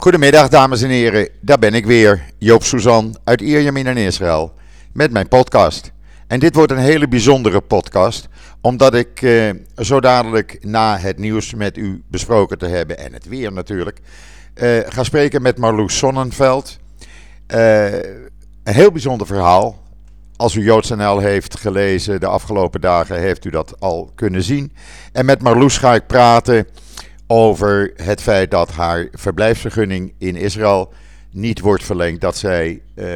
Goedemiddag dames en heren, daar ben ik weer, Joop Suzan uit Ierjemien in Israël, met mijn podcast. En dit wordt een hele bijzondere podcast, omdat ik eh, zo dadelijk na het nieuws met u besproken te hebben, en het weer natuurlijk, eh, ga spreken met Marloes Sonnenveld. Eh, een heel bijzonder verhaal. Als u JoodsNL heeft gelezen de afgelopen dagen, heeft u dat al kunnen zien. En met Marloes ga ik praten over het feit dat haar verblijfsvergunning in Israël niet wordt verlengd, dat zij uh,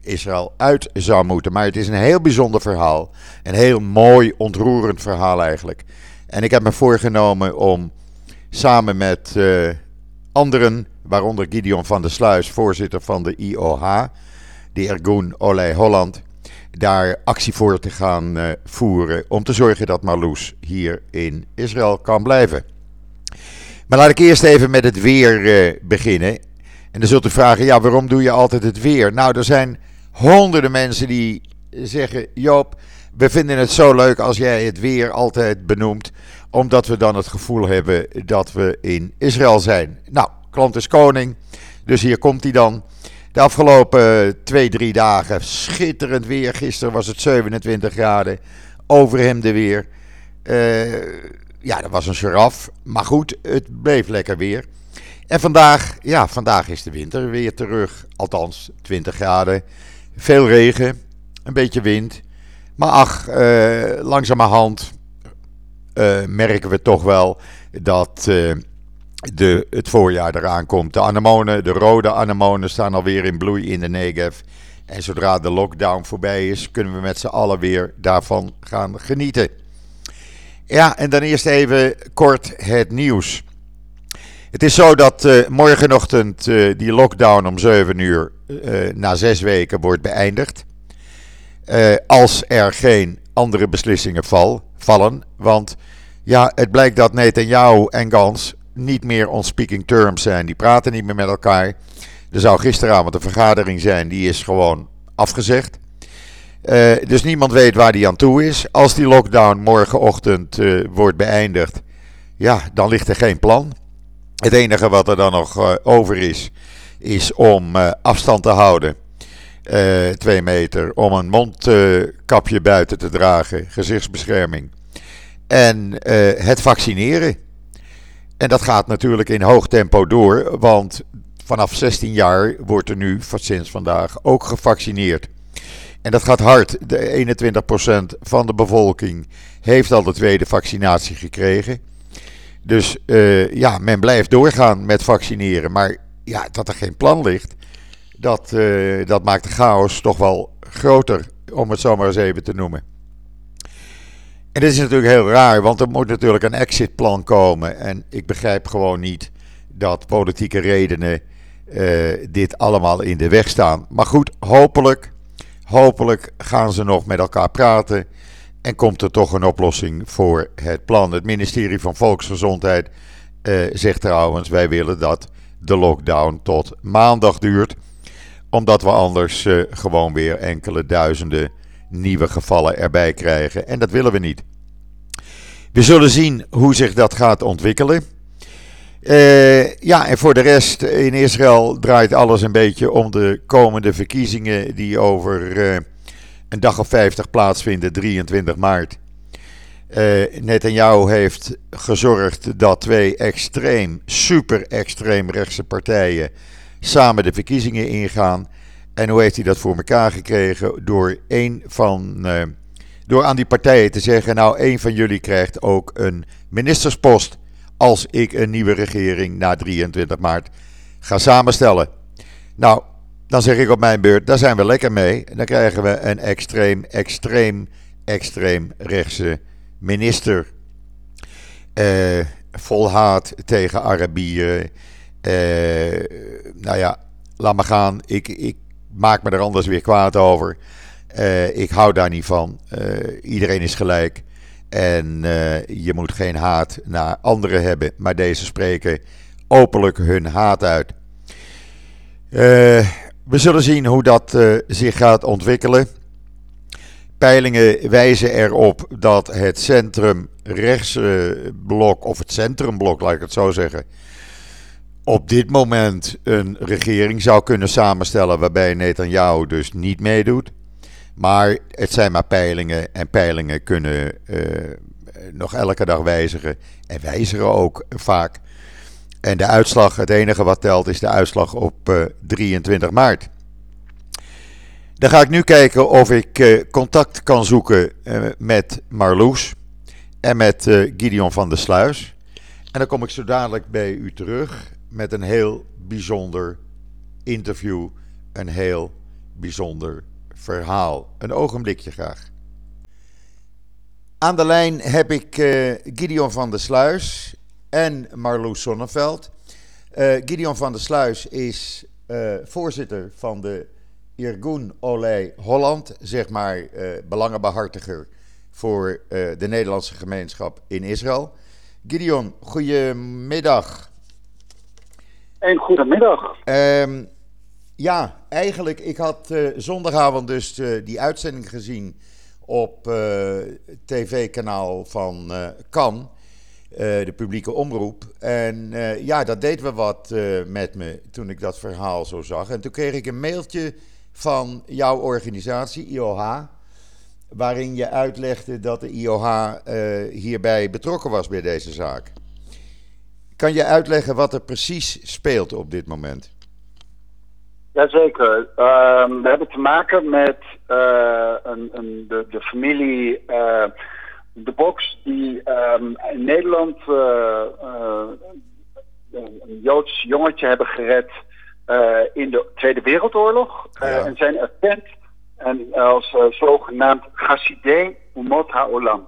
Israël uit zou moeten. Maar het is een heel bijzonder verhaal, een heel mooi, ontroerend verhaal eigenlijk. En ik heb me voorgenomen om samen met uh, anderen, waaronder Gideon van der Sluis, voorzitter van de IOH, de Ergun Olij Holland, daar actie voor te gaan uh, voeren om te zorgen dat Marloes hier in Israël kan blijven. Maar laat ik eerst even met het weer uh, beginnen. En dan zult u vragen, ja, waarom doe je altijd het weer? Nou, er zijn honderden mensen die zeggen, Joop, we vinden het zo leuk als jij het weer altijd benoemt, omdat we dan het gevoel hebben dat we in Israël zijn. Nou, klant is koning, dus hier komt hij dan. De afgelopen twee, drie dagen schitterend weer. Gisteren was het 27 graden, overhemde weer. Uh, ja, dat was een giraf. Maar goed, het bleef lekker weer. En vandaag, ja, vandaag is de winter weer terug. Althans, 20 graden. Veel regen, een beetje wind. Maar ach, uh, langzamerhand uh, merken we toch wel dat uh, de, het voorjaar eraan komt. De anemonen, de rode anemonen staan alweer in bloei in de Negev. En zodra de lockdown voorbij is, kunnen we met z'n allen weer daarvan gaan genieten. Ja, en dan eerst even kort het nieuws. Het is zo dat uh, morgenochtend uh, die lockdown om 7 uur uh, na zes weken wordt beëindigd. als er geen andere beslissingen val, vallen. Want ja, het blijkt dat Netanyahu en Gans niet meer on speaking terms zijn. Die praten niet meer met elkaar. Er zou gisteravond een vergadering zijn, die is gewoon afgezegd. Uh, dus niemand weet waar die aan toe is. Als die lockdown morgenochtend uh, wordt beëindigd, ja, dan ligt er geen plan. Het enige wat er dan nog uh, over is, is om afstand te houden. twee meter, om een mondkapje buiten te dragen, gezichtsbescherming. En het vaccineren. En dat gaat natuurlijk in hoog tempo door, want vanaf 16 jaar wordt er nu sinds vandaag ook gevaccineerd. En dat gaat hard. De 21% van de bevolking heeft al de tweede vaccinatie gekregen. Dus uh, ja, men blijft doorgaan met vaccineren. Maar ja, dat er geen plan ligt, dat, uh, dat maakt de chaos toch wel groter, om het zo maar eens even te noemen. En dit is natuurlijk heel raar, want er moet natuurlijk een exitplan komen. En ik begrijp gewoon niet dat politieke redenen uh, dit allemaal in de weg staan. Maar goed, hopelijk Hopelijk gaan ze nog met elkaar praten en komt er toch een oplossing voor het plan. Het ministerie van Volksgezondheid eh, zegt trouwens: wij willen dat de lockdown tot maandag duurt, omdat we anders eh, gewoon weer enkele duizenden nieuwe gevallen erbij krijgen. En dat willen we niet. We zullen zien hoe zich dat gaat ontwikkelen. Uh, ja, en voor de rest in Israël draait alles een beetje om de komende verkiezingen die over uh, een dag of 50 plaatsvinden, 23 maart. Uh, Netanyahu heeft gezorgd dat twee extreem, super extreem rechtse partijen samen de verkiezingen ingaan. En hoe heeft hij dat voor elkaar gekregen? Door een van. door aan die partijen te zeggen: Nou, één van jullie krijgt ook een ministerspost als ik een nieuwe regering na 23 maart ga samenstellen. Nou, dan zeg ik op mijn beurt, daar zijn we lekker mee. Dan krijgen we een extreem, extreem, extreem rechtse minister. Uh, vol haat tegen Arabieren. Uh, nou ja, laat maar gaan. Ik, ik maak me er anders weer kwaad over. Uh, ik hou daar niet van. iedereen is gelijk. En uh, je moet geen haat naar anderen hebben, maar deze spreken openlijk hun haat uit. Uh, we zullen zien hoe dat uh, zich gaat ontwikkelen. Peilingen wijzen erop dat het centrum rechtsblok, of het centrumblok, laat ik het zo zeggen, op dit moment een regering zou kunnen samenstellen waarbij Netanyahu dus niet meedoet. Maar het zijn maar peilingen en peilingen kunnen nog elke dag wijzigen en wijzigen ook vaak. En de uitslag, het enige wat telt, is de uitslag op 23 maart. Dan ga ik nu kijken of ik uh, contact kan zoeken met Marloes en met Gideon van der Sluis. En dan kom ik zo dadelijk bij u terug met een heel bijzonder interview, een heel bijzonder verhaal. Een ogenblikje graag. Aan de lijn heb ik Gideon van der Sluis en Marloes Sonneveld. Gideon van der Sluis is voorzitter van de Irgun Olij Holland, zeg maar uh, belangenbehartiger voor uh, de Nederlandse gemeenschap in Israël. Gideon, goedemiddag. Een goedemiddag. Um, ja, eigenlijk, ik had uh, zondagavond dus die uitzending gezien op tv-kanaal van Kan, de publieke omroep. En ja, dat deed we wat met me toen ik dat verhaal zo zag. En toen kreeg ik een mailtje van jouw organisatie, IOH, waarin je uitlegde dat de IOH uh, eh, hierbij betrokken was bij deze zaak. Kan je uitleggen wat er precies speelt op dit moment? Jazeker. Uh, we hebben te maken met uh, een, een, de, de, familie uh, De Box, die um, in Nederland een Joods jongetje hebben gered in de Tweede Wereldoorlog. Ja. En zijn erkend en als zogenaamd Chassidei Umot HaOlam.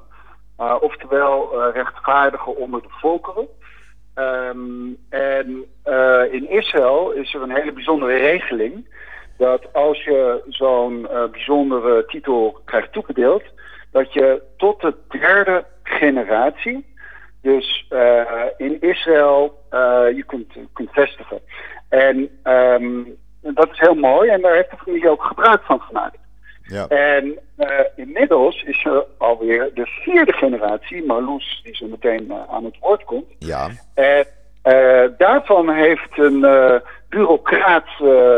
oftewel rechtvaardigen onder de volkeren. Um, en in Israël is er een hele bijzondere regeling. Dat als je zo'n bijzondere titel krijgt toegedeeld. Dat je tot de derde generatie dus in Israël je kunt, kunt vestigen. En um, dat is heel mooi en daar heeft de familie ook gebruik van gemaakt. Ja. En uh, inmiddels is er alweer de vierde generatie, Marloes, die zo meteen uh, aan het woord komt. Ja. En uh, daarvan heeft een bureaucraat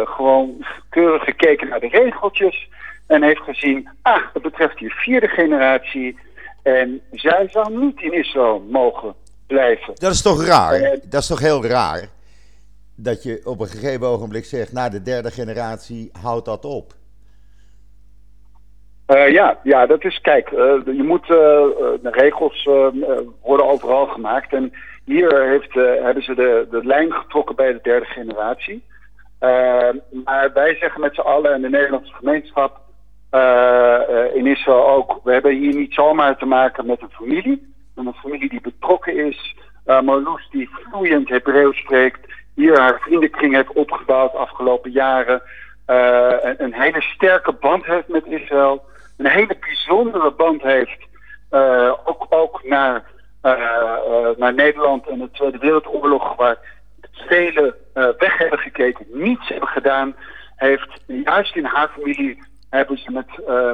gewoon keurig gekeken naar de regeltjes. En heeft gezien, ah, het betreft die vierde generatie. En zij zou niet in Israël mogen blijven. Dat is toch raar? dat is toch heel raar? dat je op een gegeven ogenblik zegt, na de derde generatie houdt dat op? Uh, ja, ja, dat is, kijk, uh, je moet, uh, de regels worden overal gemaakt. En hier heeft, hebben ze de, de lijn getrokken bij de derde generatie. maar wij zeggen met z'n allen en de Nederlandse gemeenschap in Israël ook, we hebben hier niet zomaar te maken met een familie. Een familie die betrokken is. Marloes die vloeiend Hebreeuws spreekt hier haar vriendenkring heeft opgebouwd de afgelopen jaren. Uh, een, hele sterke band heeft met Israël. Een hele bijzondere band heeft uh, ook, ook naar, uh, naar Nederland en de Tweede Wereldoorlog, waar velen weg hebben gekeken, niets hebben gedaan. Heeft juist in haar familie hebben ze met,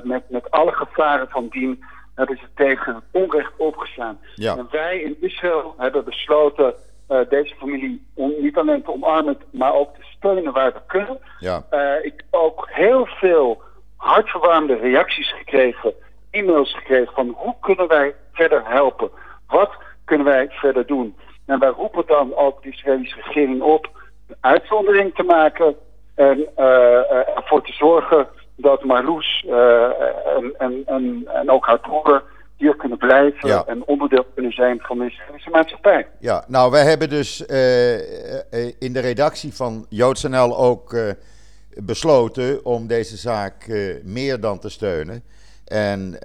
met, met alle gevaren van dien hebben ze tegen onrecht opgestaan. Ja. En wij in Israël hebben besloten uh, deze familie om, niet alleen te omarmen, maar ook te steunen waar we kunnen. Ja. Uh, ik ook heel veel hartverwarmde reacties gekregen, e-mails gekregen van hoe kunnen wij verder helpen? Wat kunnen wij verder doen? En wij roepen dan ook de Israëlische regering op een uitzondering te maken en uh, ervoor te zorgen dat Marloes en, en, en, en ook haar broer hier kunnen blijven en onderdeel kunnen zijn van de Israëlische maatschappij. Ja, nou wij hebben dus uh, in de redactie van JoodsNL ook uh, besloten om deze zaak meer dan te steunen. En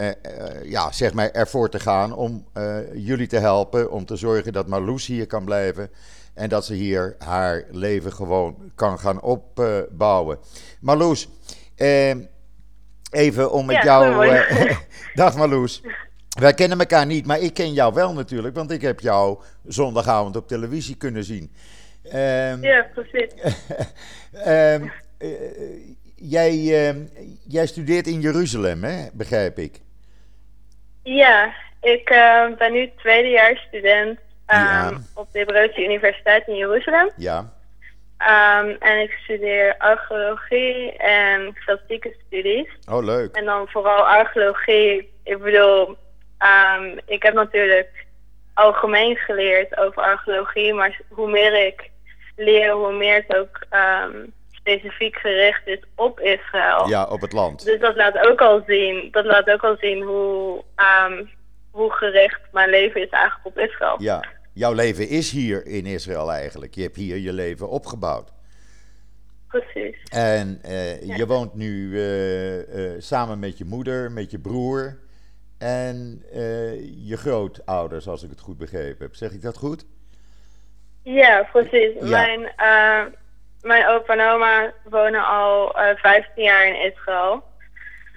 ja, zeg maar ervoor te gaan om jullie te helpen, om te zorgen dat Marloes hier kan blijven. En dat ze hier haar leven gewoon kan gaan opbouwen. Marloes, even om met ja, jou. dag Marloes. Wij kennen elkaar niet, maar ik ken jou wel natuurlijk, want ik heb jou zondagavond op televisie kunnen zien. Um, ja, precies. um, jij, uh, jij studeert in Jeruzalem, hè? begrijp ik? Ja, ik uh, ben nu tweedejaars student um, op de Hebreeuwse Universiteit in Jeruzalem. Ja. Um, en ik studeer archeologie en klassieke studies. Oh, leuk. En dan vooral archeologie. Ik bedoel, um, ik heb natuurlijk algemeen geleerd over archeologie, maar hoe meer ik leer, hoe meer het ook um, specifiek gericht is op Israël. Ja, op het land. Dus dat laat ook al zien, dat laat ook al zien hoe, um, hoe gericht mijn leven is eigenlijk op Israël. Ja, jouw leven is hier in Israël eigenlijk. Je hebt hier je leven opgebouwd. Precies. En uh, ja. je woont nu uh, uh, samen met je moeder, met je broer en je grootouders, als ik het goed begrepen heb. Zeg ik dat goed? Ja, precies. Ja. Mijn, mijn opa en oma wonen al 15 jaar in Israël.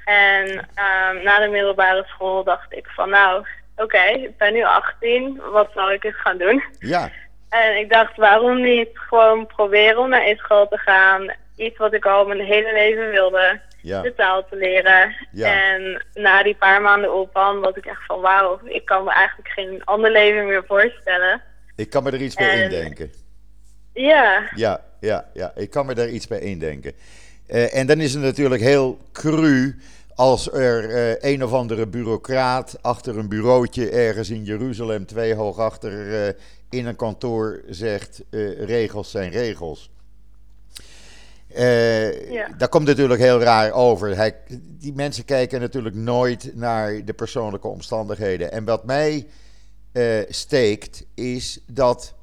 En um, na de middelbare school dacht ik van nou, oké, okay, ik ben nu 18, wat zal ik eens gaan doen? Ja. En ik dacht, waarom niet gewoon proberen om naar Israël te gaan? Iets wat ik al mijn hele leven wilde. Ja. De taal te leren. Ja. En na die paar maanden opan was ik echt van wauw, ik kan me eigenlijk geen ander leven meer voorstellen. Ik kan me er iets En- indenken. Ja, Ja, ja, ja, ik kan me daar iets bij indenken. Eh, en dan is het natuurlijk heel cru als er eh, een of andere bureaucraat achter een bureautje ergens in Jeruzalem, twee hoog achter eh, in een kantoor zegt: regels zijn regels. Eh, Ja. Dat komt natuurlijk heel raar over. Hij, die mensen kijken natuurlijk nooit naar de persoonlijke omstandigheden. En wat mij steekt, is dat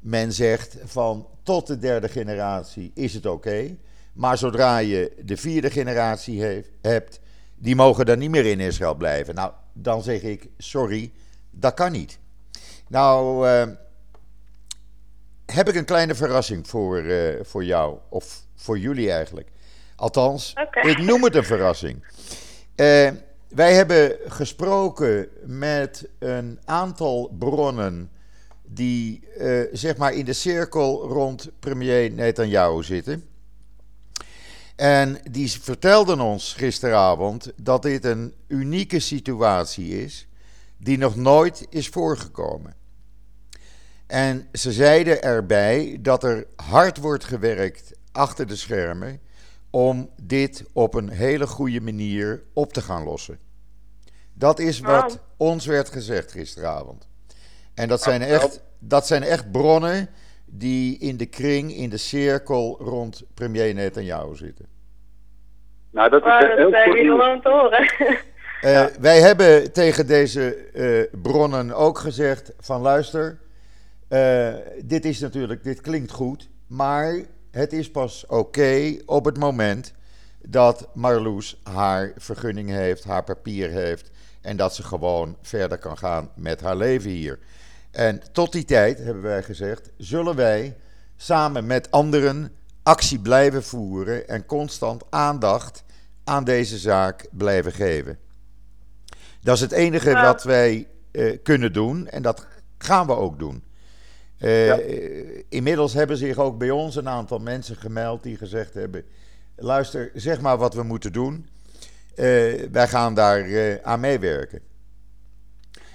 men zegt van tot de derde generatie is het oké. maar zodra je de vierde generatie heeft, hebt, die mogen dan niet meer in Israël blijven. Nou, dan zeg ik sorry, dat kan niet. Nou, eh, heb ik een kleine verrassing voor, eh, voor jou, of voor jullie eigenlijk. Althans, ik noem het een verrassing. Eh, wij hebben gesproken met een aantal bronnen die eh, zeg maar in de cirkel rond premier Netanyahu zitten. En die vertelden ons gisteravond dat dit een unieke situatie is die nog nooit is voorgekomen. En ze zeiden erbij dat er hard wordt gewerkt achter de schermen om dit op een hele goede manier op te gaan lossen. Dat is wat Wow. ons werd gezegd gisteravond. En dat zijn, echt, dat zijn echt bronnen die in de kring, in de cirkel rond premier Netanyahu zitten. Nou, dat is maar dat heel zijn goed jullie nieuws. gewoon te horen. Eh, Wij hebben tegen deze eh, bronnen ook gezegd van luister, eh, dit is natuurlijk, dit klinkt goed, maar het is pas oké op het moment dat Marloes haar vergunning heeft, haar papier heeft en dat ze gewoon verder kan gaan met haar leven hier. En tot die tijd, hebben wij gezegd, zullen wij samen met anderen actie blijven voeren en constant aandacht aan deze zaak blijven geven. Dat is het enige wat wij eh, kunnen doen en dat gaan we ook doen. Eh, Ja. Inmiddels hebben zich ook bij ons een aantal mensen gemeld die gezegd hebben: luister, zeg maar wat we moeten doen. Eh, wij gaan daar aan meewerken.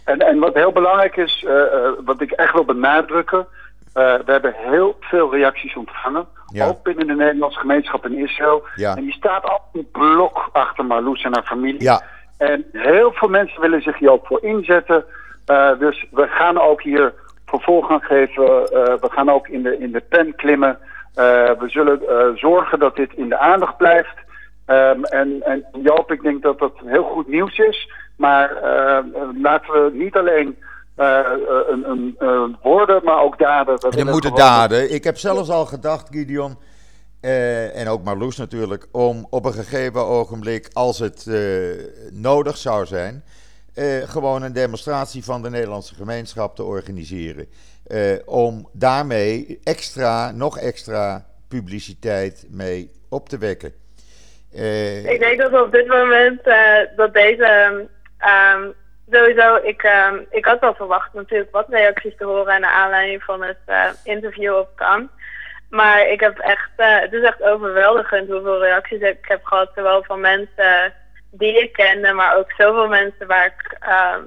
En, en wat heel belangrijk is, eh, eh, wat ik echt wil benadrukken. eh, we hebben heel veel reacties ontvangen. Ja. Ook binnen de Nederlandse gemeenschap in Israël. Ja. En die staat al een blok achter Marloes en haar familie. Ja, En heel veel mensen willen zich hier ook voor inzetten. Dus we gaan ook hier vervolgang geven. Eh, we gaan ook in de, in de pen klimmen. We zullen zorgen dat dit in de aandacht blijft. Ehm, en, en Joop, ik denk dat dat heel goed nieuws is. Maar eh, laten we niet alleen eh, een, een, eh, woorden, maar ook daden. We er willen moeten daden. Ik heb zelfs al gedacht, Gideon, eh, en ook Marloes natuurlijk, om op een gegeven ogenblik, als het eh, nodig zou zijn, eh, gewoon een demonstratie van de Nederlandse gemeenschap te organiseren. Eh, om daarmee extra, nog extra publiciteit mee op te wekken. Eh, Ik denk dat op dit moment eh, dat deze ehm, sowieso, ik, ehm, ik had wel verwacht natuurlijk wat reacties te horen naar aanleiding van het eh, interview op Kan. Maar ik heb echt, eh, het is echt overweldigend hoeveel reacties ik heb gehad, zowel van mensen die ik kende, maar ook zoveel mensen waar ik ehm,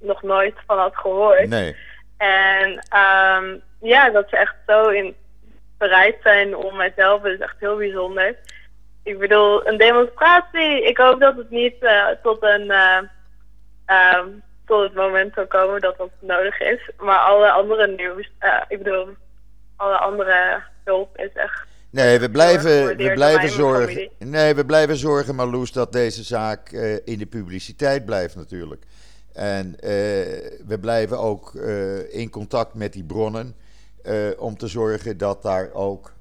nog nooit van had gehoord. nee. En ja, dat ze echt zo in bereid zijn om mij te helpen is echt heel bijzonder. Ik bedoel, een demonstratie, ik hoop dat het niet uh, tot een... Uh, um, tot het moment zal komen dat dat nodig is. Maar alle andere nieuws, uh, ik bedoel, alle andere hulp is echt. Nee, we blijven, we blijven zorgen. Nee, we blijven zorgen, Marloes, dat deze zaak uh, in de publiciteit blijft natuurlijk. En uh, we blijven ook in contact met die bronnen om te zorgen dat daar ook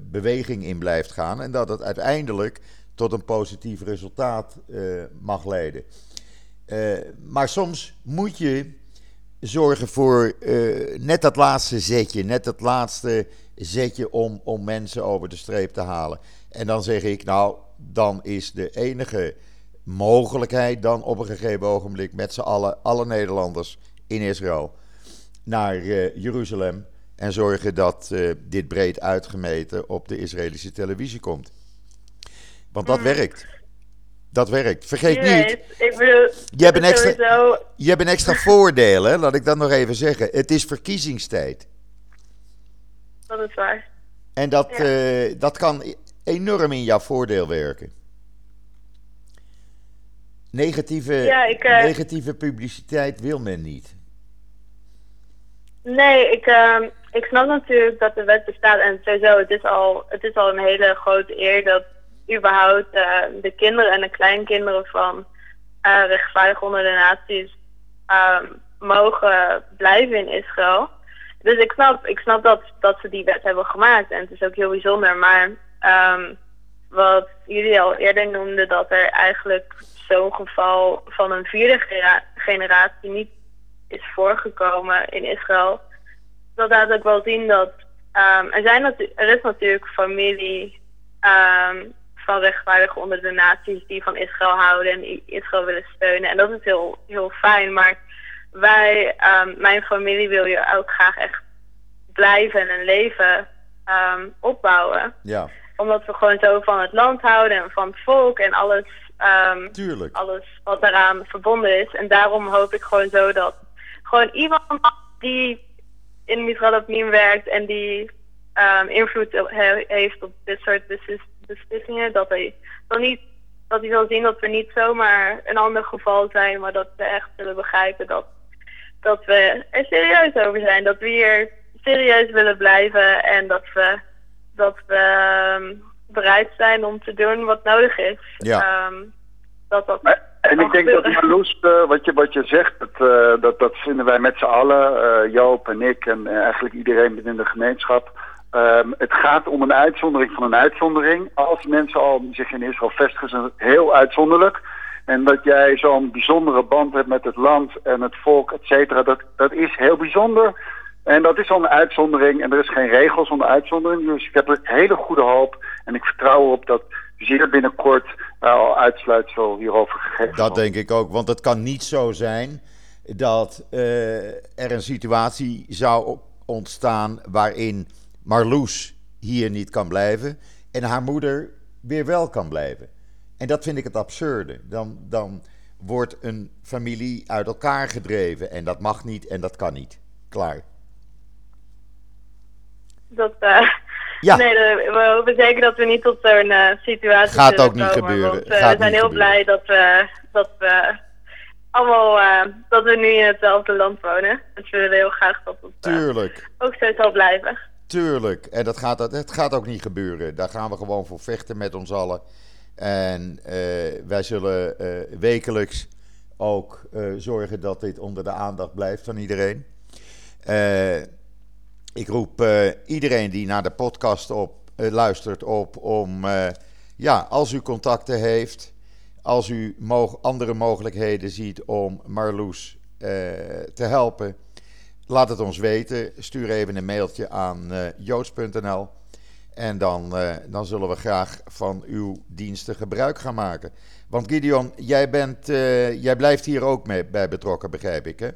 beweging in blijft gaan en dat het uiteindelijk tot een positief resultaat mag leiden. Uh, maar soms moet je zorgen voor uh, net dat laatste zetje, net dat laatste zetje om, om mensen over de streep te halen. En dan zeg ik, nou, dan is de enige mogelijkheid dan op een gegeven ogenblik met z'n allen, alle Nederlanders in Israël, naar uh, Jeruzalem en zorgen dat dit breed uitgemeten op de Israëlische televisie komt. Want dat mm. werkt. Dat werkt. Vergeet niet. Weet, ik bedoel, je, hebt een extra, sowieso... je hebt een extra voordeel, hè? laat ik dat nog even zeggen. Het is verkiezingstijd. Dat is waar. En dat, ja. uh, dat kan enorm in jouw voordeel werken. Negatieve, ja, ik, uh... negatieve publiciteit wil men niet. Nee, ik, uh, ik snap natuurlijk dat de wet bestaat. En sowieso, het is al, het is al een hele grote eer dat überhaupt uh, de kinderen en de kleinkinderen van uh, rechtvaardig onder de naties um, mogen blijven in Israël. Dus ik snap, ik snap dat, dat ze die wet hebben gemaakt en het is ook heel bijzonder. Maar um, wat jullie al eerder noemden, dat er eigenlijk zo'n geval van een vierde generatie niet is voorgekomen in Israël. Dat laat ook wel zien dat um, er, zijn er is natuurlijk familie van rechtvaardig onder de naties die van Israël houden en Israël willen steunen. En dat is heel, heel fijn. Maar wij, um, mijn familie wil je ook graag echt blijven en een leven um, opbouwen. Ja. Omdat we gewoon zo van het land houden en van het volk en alles, um, Tuurlijk. alles wat daaraan verbonden is. En daarom hoop ik gewoon zo dat gewoon iemand die in Israël opnieuw werkt en die invloed heeft op dit soort beslissingen beslissingen. Dat hij, dan niet, dat hij wil zien dat we niet zomaar een ander geval zijn, maar dat we echt willen begrijpen dat, dat we er serieus over zijn. Dat we hier serieus willen blijven en dat we, dat we um, bereid zijn om te doen wat nodig is. Ja. Um, dat dat en ik denk dat Marloes, uh, wat, je, wat je zegt, dat, uh, dat, dat vinden wij met z'n allen, uh, Joop en ik en eigenlijk iedereen binnen de gemeenschap. Um, het gaat om een uitzondering van een uitzondering. Als mensen al zich in Israël vestigen, is het heel uitzonderlijk. En dat jij zo'n bijzondere band hebt met het land en het volk, et cetera, dat, dat is heel bijzonder. En dat is al een uitzondering en er is geen regel zonder uitzondering. Dus ik heb een hele goede hoop en ik vertrouw erop dat zeer binnenkort uh, al uitsluitsel hierover gegeven Dat denk ik ook, want het kan niet zo zijn dat uh, er een situatie zou ontstaan waarin Marloes hier niet kan blijven en haar moeder weer wel kan blijven. En dat vind ik het absurde. Dan, dan wordt een familie uit elkaar gedreven en dat mag niet en dat kan niet. Klaar. Dat, uh, ja. Nee, we hopen zeker dat we niet tot zo'n uh, situatie Gaat ook niet gebeuren. Want, uh, Gaat we zijn heel gebeuren. blij dat we, dat we allemaal, dat we nu in hetzelfde land wonen. Dus we willen heel graag dat het Tuurlijk. ook zo zal blijven. Tuurlijk. En dat gaat, dat gaat ook niet gebeuren. Daar gaan we gewoon voor vechten met ons allen. En uh, wij zullen uh, wekelijks ook uh, zorgen dat dit onder de aandacht blijft van iedereen. ik roep iedereen die naar de podcast op, luistert op om, ja, als u contacten heeft, als u andere mogelijkheden ziet om Marloes te helpen Laat het ons weten. Stuur even een mailtje aan uh, joods.nl. En dan, uh, dan zullen we graag van uw diensten gebruik gaan maken. Want Gideon, jij, bent, uh, jij blijft hier ook mee, bij betrokken, begrijp ik, hè?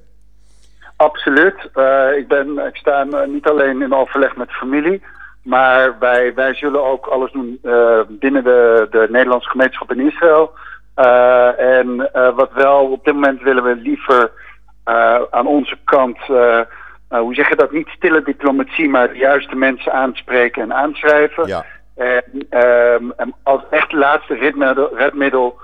Absoluut. ik, ben, ik sta niet alleen in overleg met familie. Maar wij, wij zullen ook alles doen binnen de, de Nederlandse gemeenschap in Israël. en wat wel, op dit moment willen we liever aan onze kant uh, hoe zeg je dat, niet stille diplomatie, maar de juiste mensen aanspreken en aanschrijven. Ja. En, ehm, en als echt laatste redmiddel, redmiddel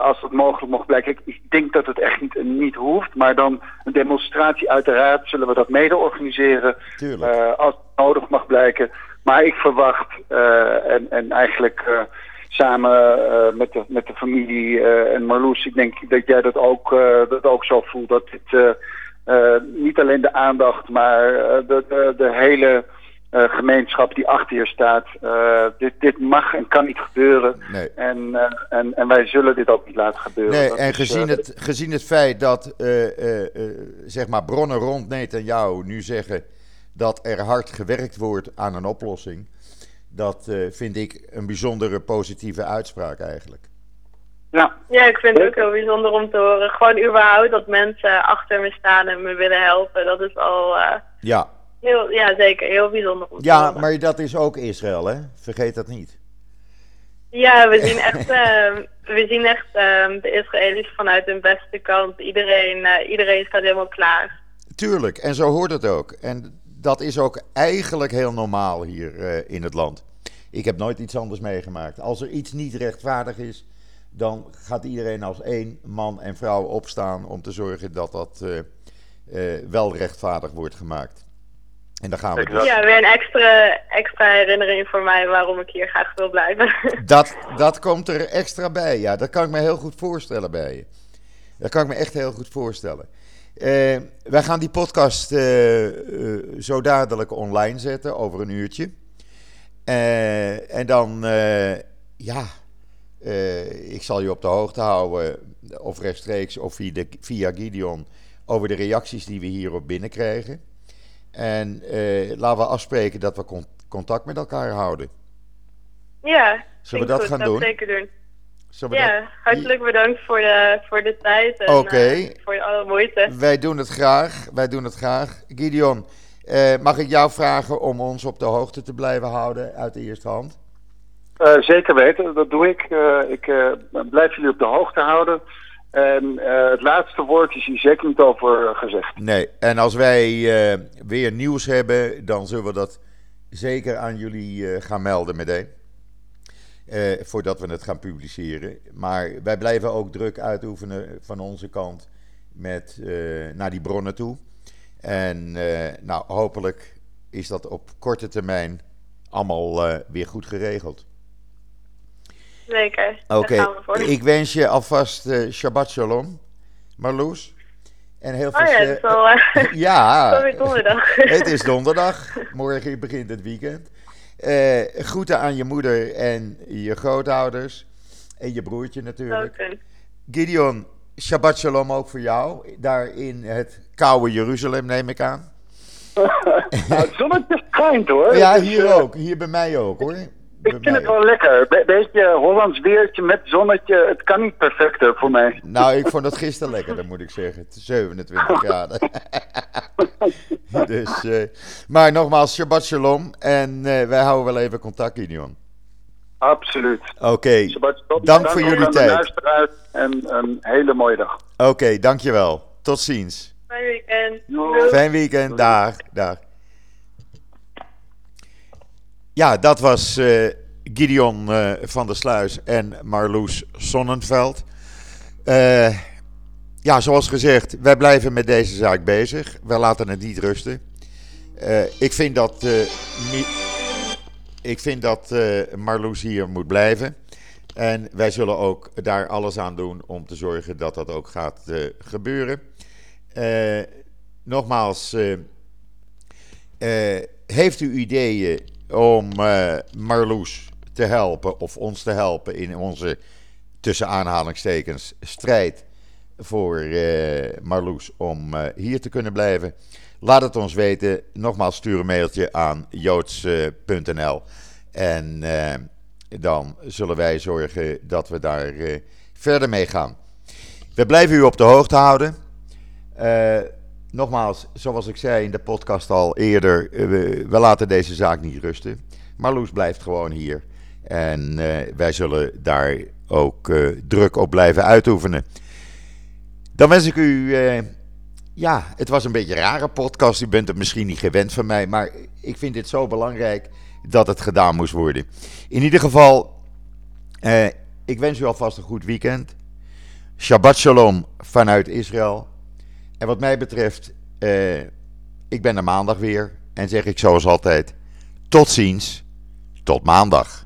als het mogelijk mocht blijken. Ik, denk dat het echt niet, niet hoeft, maar dan een demonstratie uiteraard zullen we dat mede organiseren. als het nodig mag blijken. Maar ik verwacht, en, en eigenlijk samen uh, met, de, met de familie uh, en Marloes. Ik denk dat jij dat ook, uh, dat ook zo voelt. Dat dit niet alleen de aandacht, maar de, de, de hele gemeenschap die achter je staat. dit, dit mag en kan niet gebeuren. Nee. En, en, en wij zullen dit ook niet laten gebeuren. Nee, en gezien, het, gezien het feit dat zeg maar bronnen rond jou nu zeggen dat er hard gewerkt wordt aan een oplossing dat uh, vind ik een bijzondere positieve uitspraak eigenlijk. Ja. ja, ik vind het ook heel bijzonder om te horen. Gewoon überhaupt dat mensen achter me staan en me willen helpen. Dat is al. Uh, ja. Heel, ja, zeker. Heel bijzonder om te Ja, maar dat is ook Israël, hè? Vergeet dat niet. Ja, we zien echt, uh, we zien echt uh, de Israëli's vanuit hun beste kant. Iedereen, uh, iedereen staat helemaal klaar. Tuurlijk, en zo hoort het ook. En dat is ook eigenlijk heel normaal hier uh, in het land. Ik heb nooit iets anders meegemaakt. Als er iets niet rechtvaardig is, dan gaat iedereen als één man en vrouw opstaan om te zorgen dat dat uh, uh, wel rechtvaardig wordt gemaakt. En dan gaan we dus. Ja, weer een extra, extra herinnering voor mij waarom ik hier graag wil blijven. Dat, dat komt er extra bij, ja. Dat kan ik me heel goed voorstellen bij je. Dat kan ik me echt heel goed voorstellen. Uh, wij gaan die podcast uh, uh, zo dadelijk online zetten, over een uurtje. en dan, ja, ik zal je op de hoogte houden, of rechtstreeks of via, de, via Gideon, over de reacties die we hierop binnenkrijgen. En laten we afspreken dat we contact met elkaar houden. Ja, zullen we dat goed, gaan dat doen? Zeker doen. Ja, hartelijk bedankt voor de, voor de tijd en okay. uh, voor alle moeite. Wij doen het graag, wij doen het graag. Gideon, uh, mag ik jou vragen om ons op de hoogte te blijven houden uit de eerste hand? Uh, zeker weten, dat doe ik. ik blijf jullie op de hoogte houden. En het laatste woord is hier zeker niet over gezegd. Nee, en als wij weer nieuws hebben, dan zullen we dat zeker aan jullie gaan melden meteen. Uh, voordat we het gaan publiceren. Maar wij blijven ook druk uitoefenen van onze kant met, uh, naar die bronnen toe. En uh, nou, hopelijk is dat op korte termijn allemaal weer goed geregeld. Zeker. Oké, okay. ik wens je alvast Shabbat Shalom, Marloes. En heel veel oh ja, het is wel, ja, het is donderdag. het is donderdag. Morgen begint het weekend. Uh, groeten aan je moeder en je grootouders. En je broertje natuurlijk. Okay. Gideon, Shabbat Shalom ook voor jou. Daar in het koude Jeruzalem neem ik aan. nou, het zonnetje schijnt hoor. Ja, hier ook. Hier bij mij ook hoor. Ik vind het wel lekker. Be beetje Hollands weertje met zonnetje. Het kan niet perfecter voor mij. Nou, ik vond het gisteren lekker, dat moet ik zeggen. 27 graden. dus, uh, maar nogmaals, Shabbat Shalom. En uh, wij houden wel even contact, Gideon. Absoluut. Oké, okay. dank, dank voor jullie tijd. En een hele mooie dag. Oké, okay, dankjewel. Tot ziens. Fijn weekend. Doei. Fijn weekend, dag. dag. Ja, dat was uh, Gideon uh, van der Sluis en Marloes Sonnenveld. Uh, ja, zoals gezegd, wij blijven met deze zaak bezig. Wij laten het niet rusten. ik vind dat, ik vind dat Marloes hier moet blijven. En wij zullen ook daar alles aan doen om te zorgen dat dat ook gaat gebeuren. nogmaals, heeft u ideeën om uh, Marloes te helpen of ons te helpen in onze tussen aanhalingstekens strijd voor uh, Marloes om uh, hier te kunnen blijven. Laat het ons weten. Nogmaals, stuur een mailtje aan joods.nl. En dan zullen wij zorgen dat we daar verder mee gaan. We blijven u op de hoogte houden nogmaals, zoals ik zei in de podcast al eerder, eh, we, laten deze zaak niet rusten. Maar Loes blijft gewoon hier. En eh, wij zullen daar ook eh, druk op blijven uitoefenen. Dan wens ik u. Ja, het was een beetje een rare podcast. U bent het misschien niet gewend van mij. Maar ik vind dit zo belangrijk dat het gedaan moest worden. In ieder geval, ik wens u alvast een goed weekend. Shabbat shalom vanuit Israël. En wat mij betreft, eh, ik ben er maandag weer. En zeg ik zoals altijd, tot ziens, tot maandag.